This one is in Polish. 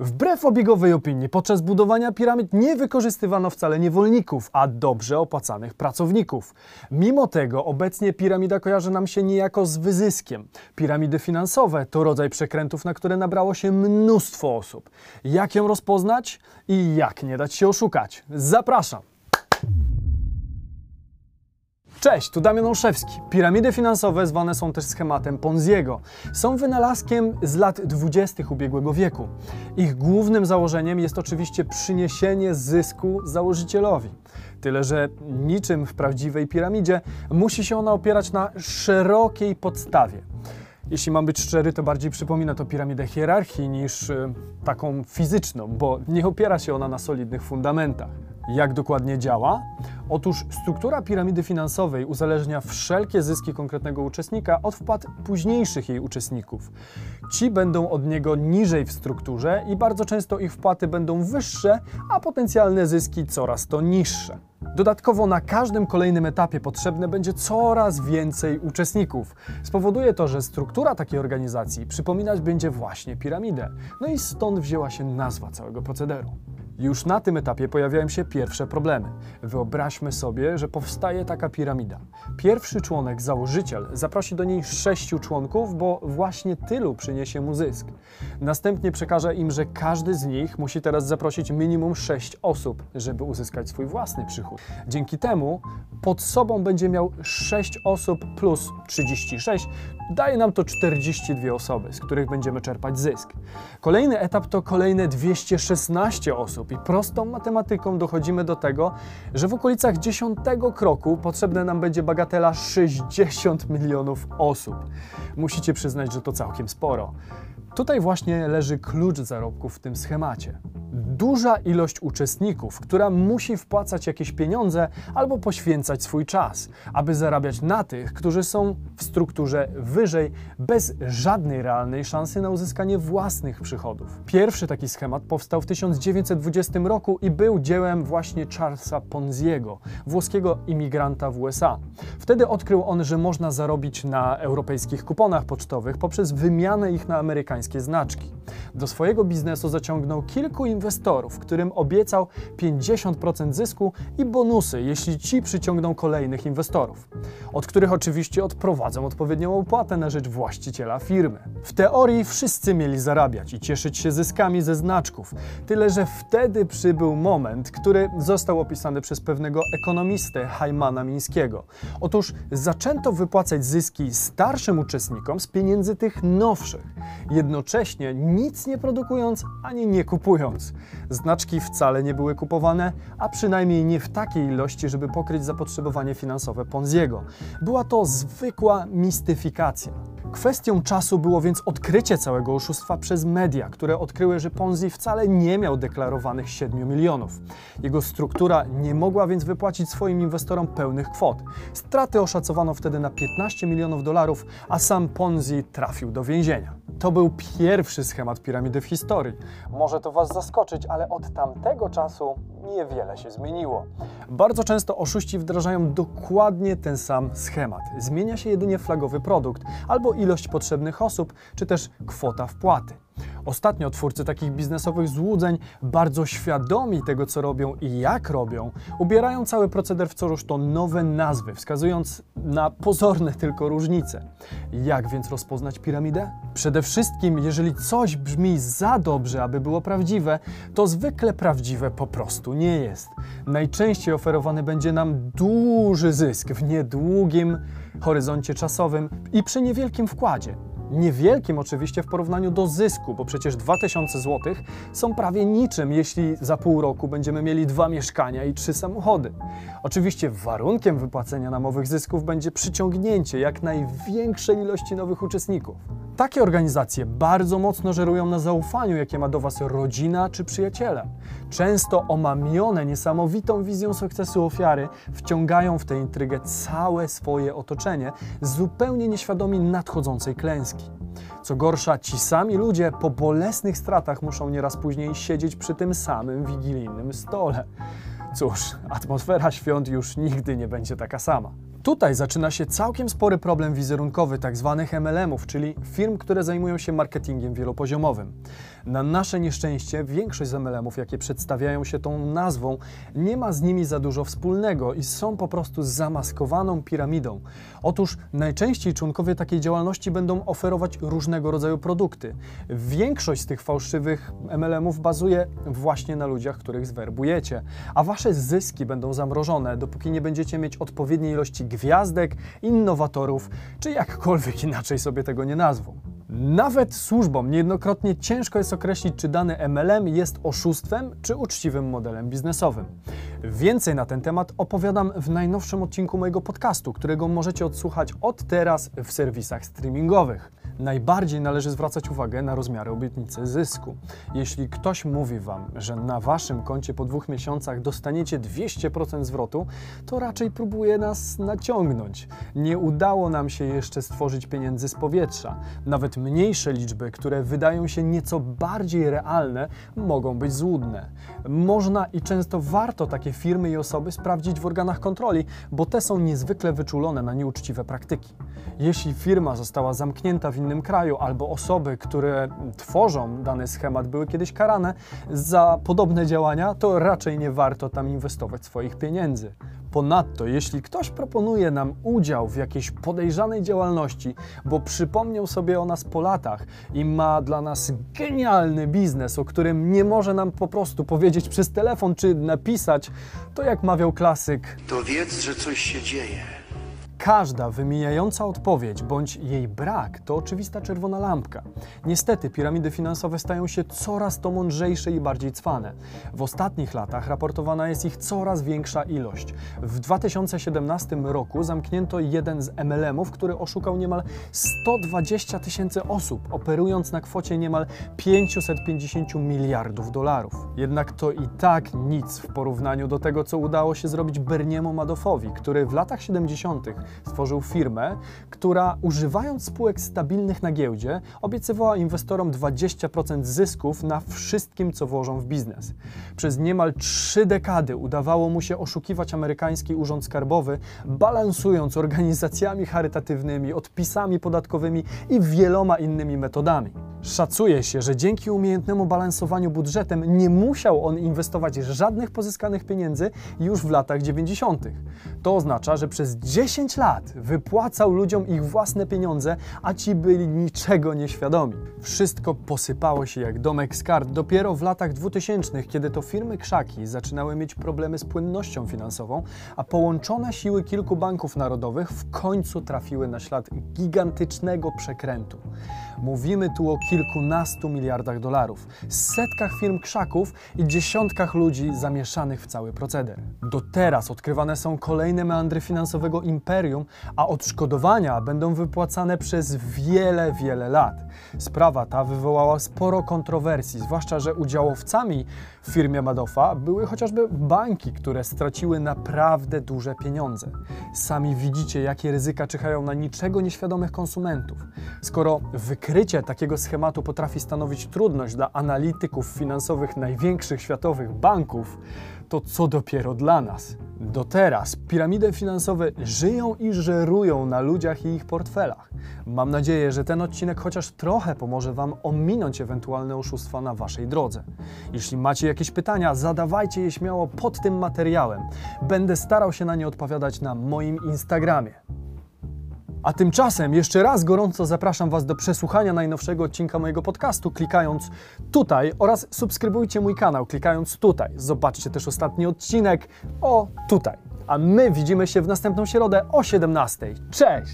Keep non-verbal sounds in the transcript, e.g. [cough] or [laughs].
Wbrew obiegowej opinii, podczas budowania piramid nie wykorzystywano wcale niewolników, a dobrze opłacanych pracowników. Mimo tego obecnie piramida kojarzy nam się niejako z wyzyskiem. Piramidy finansowe to rodzaj przekrętów, na które nabrało się mnóstwo osób. Jak ją rozpoznać i jak nie dać się oszukać? Zapraszam! Cześć, tu Damian Olszewski. Piramidy finansowe zwane są też schematem Ponziego. Są wynalazkiem z lat 20. ubiegłego wieku. Ich głównym założeniem jest oczywiście przyniesienie zysku założycielowi. Tyle, że niczym w prawdziwej piramidzie musi się ona opierać na szerokiej podstawie. Jeśli mam być szczery, to bardziej przypomina to piramidę hierarchii niż y, taką fizyczną, bo nie opiera się ona na solidnych fundamentach. Jak dokładnie działa? Otóż struktura piramidy finansowej uzależnia wszelkie zyski konkretnego uczestnika od wpłat późniejszych jej uczestników. Ci będą od niego niżej w strukturze i bardzo często ich wpłaty będą wyższe, a potencjalne zyski coraz to niższe. Dodatkowo na każdym kolejnym etapie potrzebne będzie coraz więcej uczestników. Spowoduje to, że struktura takiej organizacji przypominać będzie właśnie piramidę. No i stąd wzięła się nazwa całego procederu. Już na tym etapie pojawiają się pierwsze problemy. Wyobraźmy sobie, że powstaje taka piramida. Pierwszy członek, założyciel, zaprosi do niej sześciu członków, bo właśnie tylu przyniesie mu zysk. Następnie przekaże im, że każdy z nich musi teraz zaprosić minimum sześć osób, żeby uzyskać swój własny przychód. Dzięki temu pod sobą będzie miał 6 osób plus 36, daje nam to 42 osoby, z których będziemy czerpać zysk. Kolejny etap to kolejne 216 osób i prostą matematyką dochodzimy do tego, że w okolicach 10 kroku potrzebne nam będzie bagatela 60 milionów osób. Musicie przyznać, że to całkiem sporo. Tutaj właśnie leży klucz zarobków w tym schemacie duża ilość uczestników, która musi wpłacać jakieś pieniądze albo poświęcać swój czas, aby zarabiać na tych, którzy są w strukturze wyżej, bez żadnej realnej szansy na uzyskanie własnych przychodów. Pierwszy taki schemat powstał w 1920 roku i był dziełem właśnie Charlesa Ponziego, włoskiego imigranta w USA. Wtedy odkrył on, że można zarobić na europejskich kuponach pocztowych poprzez wymianę ich na amerykańskie znaczki. Do swojego biznesu zaciągnął kilku inwestorów, którym obiecał 50% zysku i bonusy, jeśli ci przyciągną kolejnych inwestorów, od których oczywiście odprowadzą odpowiednią opłatę na rzecz właściciela firmy. W teorii wszyscy mieli zarabiać i cieszyć się zyskami ze znaczków, tyle że wtedy przybył moment, który został opisany przez pewnego ekonomistę Hajmana Mińskiego. Otóż zaczęto wypłacać zyski starszym uczestnikom z pieniędzy tych nowszych, jednocześnie nic nie produkując ani nie kupując. Znaczki wcale nie były kupowane, a przynajmniej nie w takiej ilości, żeby pokryć zapotrzebowanie finansowe Ponziego. Była to zwykła mistyfikacja. Kwestią czasu było więc odkrycie całego oszustwa przez media, które odkryły, że Ponzi wcale nie miał deklarowanych 7 milionów. Jego struktura nie mogła więc wypłacić swoim inwestorom pełnych kwot. Straty oszacowano wtedy na 15 milionów dolarów, a sam Ponzi trafił do więzienia. To był pierwszy schemat piramidy w historii. Może to Was zaskoczyć, ale od tamtego czasu niewiele się zmieniło. Bardzo często oszuści wdrażają dokładnie ten sam schemat. Zmienia się jedynie flagowy produkt albo ilość potrzebnych osób, czy też kwota wpłaty. Ostatnio twórcy takich biznesowych złudzeń, bardzo świadomi tego, co robią i jak robią, ubierają cały proceder w coraz to nowe nazwy, wskazując na pozorne tylko różnice. Jak więc rozpoznać piramidę? Przede wszystkim, jeżeli coś brzmi za dobrze, aby było prawdziwe, to zwykle prawdziwe po prostu nie jest. Najczęściej oferowany będzie nam duży zysk w niedługim horyzoncie czasowym i przy niewielkim wkładzie. Niewielkim oczywiście w porównaniu do zysku, bo przecież 2000 zł są prawie niczym, jeśli za pół roku będziemy mieli dwa mieszkania i trzy samochody. Oczywiście warunkiem wypłacenia namowych zysków będzie przyciągnięcie jak największej ilości nowych uczestników. Takie organizacje bardzo mocno żerują na zaufaniu, jakie ma do Was rodzina czy przyjaciele. Często omamione niesamowitą wizją sukcesu ofiary wciągają w tę intrygę całe swoje otoczenie, zupełnie nieświadomi nadchodzącej klęski. Co gorsza, ci sami ludzie po bolesnych stratach muszą nieraz później siedzieć przy tym samym wigilijnym stole. Cóż, atmosfera świąt już nigdy nie będzie taka sama. Tutaj zaczyna się całkiem spory problem wizerunkowy tzw. MLM-ów, czyli firm, które zajmują się marketingiem wielopoziomowym. Na nasze nieszczęście większość z MLM-ów, jakie przedstawiają się tą nazwą, nie ma z nimi za dużo wspólnego i są po prostu zamaskowaną piramidą. Otóż najczęściej członkowie takiej działalności będą oferować różnego rodzaju produkty. Większość z tych fałszywych MLM-ów bazuje właśnie na ludziach, których zwerbujecie, a wasze zyski będą zamrożone, dopóki nie będziecie mieć odpowiedniej ilości gwiazdek, innowatorów, czy jakkolwiek [laughs] inaczej sobie tego nie nazwą. Nawet służbom niejednokrotnie ciężko jest określić, czy dany MLM jest oszustwem, czy uczciwym modelem biznesowym. Więcej na ten temat opowiadam w najnowszym odcinku mojego podcastu, którego możecie odsłuchać od teraz w serwisach streamingowych najbardziej należy zwracać uwagę na rozmiary obietnicy zysku. Jeśli ktoś mówi Wam, że na Waszym koncie po dwóch miesiącach dostaniecie 200% zwrotu, to raczej próbuje nas naciągnąć. Nie udało nam się jeszcze stworzyć pieniędzy z powietrza. Nawet mniejsze liczby, które wydają się nieco bardziej realne, mogą być złudne. Można i często warto takie firmy i osoby sprawdzić w organach kontroli, bo te są niezwykle wyczulone na nieuczciwe praktyki. Jeśli firma została zamknięta w innym innym kraju, albo osoby, które tworzą dany schemat, były kiedyś karane za podobne działania, to raczej nie warto tam inwestować swoich pieniędzy. Ponadto, jeśli ktoś proponuje nam udział w jakiejś podejrzanej działalności, bo przypomniał sobie o nas po latach i ma dla nas genialny biznes, o którym nie może nam po prostu powiedzieć przez telefon czy napisać, to jak mawiał klasyk, to wiedz, że coś się dzieje. Każda wymijająca odpowiedź bądź jej brak to oczywista czerwona lampka. Niestety piramidy finansowe stają się coraz to mądrzejsze i bardziej cwane. W ostatnich latach raportowana jest ich coraz większa ilość. W 2017 roku zamknięto jeden z MLM-ów, który oszukał niemal 120 tysięcy osób, operując na kwocie niemal 550 miliardów dolarów. Jednak to i tak nic w porównaniu do tego, co udało się zrobić Berniemu Madoffowi, który w latach 70 stworzył firmę, która używając spółek stabilnych na giełdzie, obiecywała inwestorom 20% zysków na wszystkim, co włożą w biznes. Przez niemal trzy dekady udawało mu się oszukiwać amerykański urząd skarbowy, balansując organizacjami charytatywnymi, odpisami podatkowymi i wieloma innymi metodami. Szacuje się, że dzięki umiejętnemu balansowaniu budżetem nie musiał on inwestować żadnych pozyskanych pieniędzy już w latach 90. To oznacza, że przez 10 lat wypłacał ludziom ich własne pieniądze, a ci byli niczego nieświadomi. Wszystko posypało się jak domek z kart dopiero w latach 2000, kiedy to firmy krzaki zaczynały mieć problemy z płynnością finansową, a połączone siły kilku banków narodowych w końcu trafiły na ślad gigantycznego przekrętu. Mówimy tu o kilkunastu miliardach dolarów, setkach firm krzaków i dziesiątkach ludzi zamieszanych w cały proceder. Do teraz odkrywane są kolejne meandry finansowego imperium, a odszkodowania będą wypłacane przez wiele, wiele lat. Sprawa ta wywołała sporo kontrowersji, zwłaszcza, że udziałowcami w firmie Madoffa były chociażby banki, które straciły naprawdę duże pieniądze. Sami widzicie, jakie ryzyka czyhają na niczego nieświadomych konsumentów. Skoro wykrycie takiego schematu potrafi stanowić trudność dla analityków finansowych największych światowych banków, to co dopiero dla nas. Do teraz piramidy finansowe żyją i żerują na ludziach i ich portfelach. Mam nadzieję, że ten odcinek chociaż trochę pomoże Wam ominąć ewentualne oszustwa na Waszej drodze. Jeśli macie jakieś pytania, zadawajcie je śmiało pod tym materiałem. Będę starał się na nie odpowiadać na moim Instagramie. A tymczasem jeszcze raz gorąco zapraszam Was do przesłuchania najnowszego odcinka mojego podcastu, klikając tutaj oraz subskrybujcie mój kanał, klikając tutaj. Zobaczcie też ostatni odcinek o tutaj. A my widzimy się w następną środę o 17. Cześć!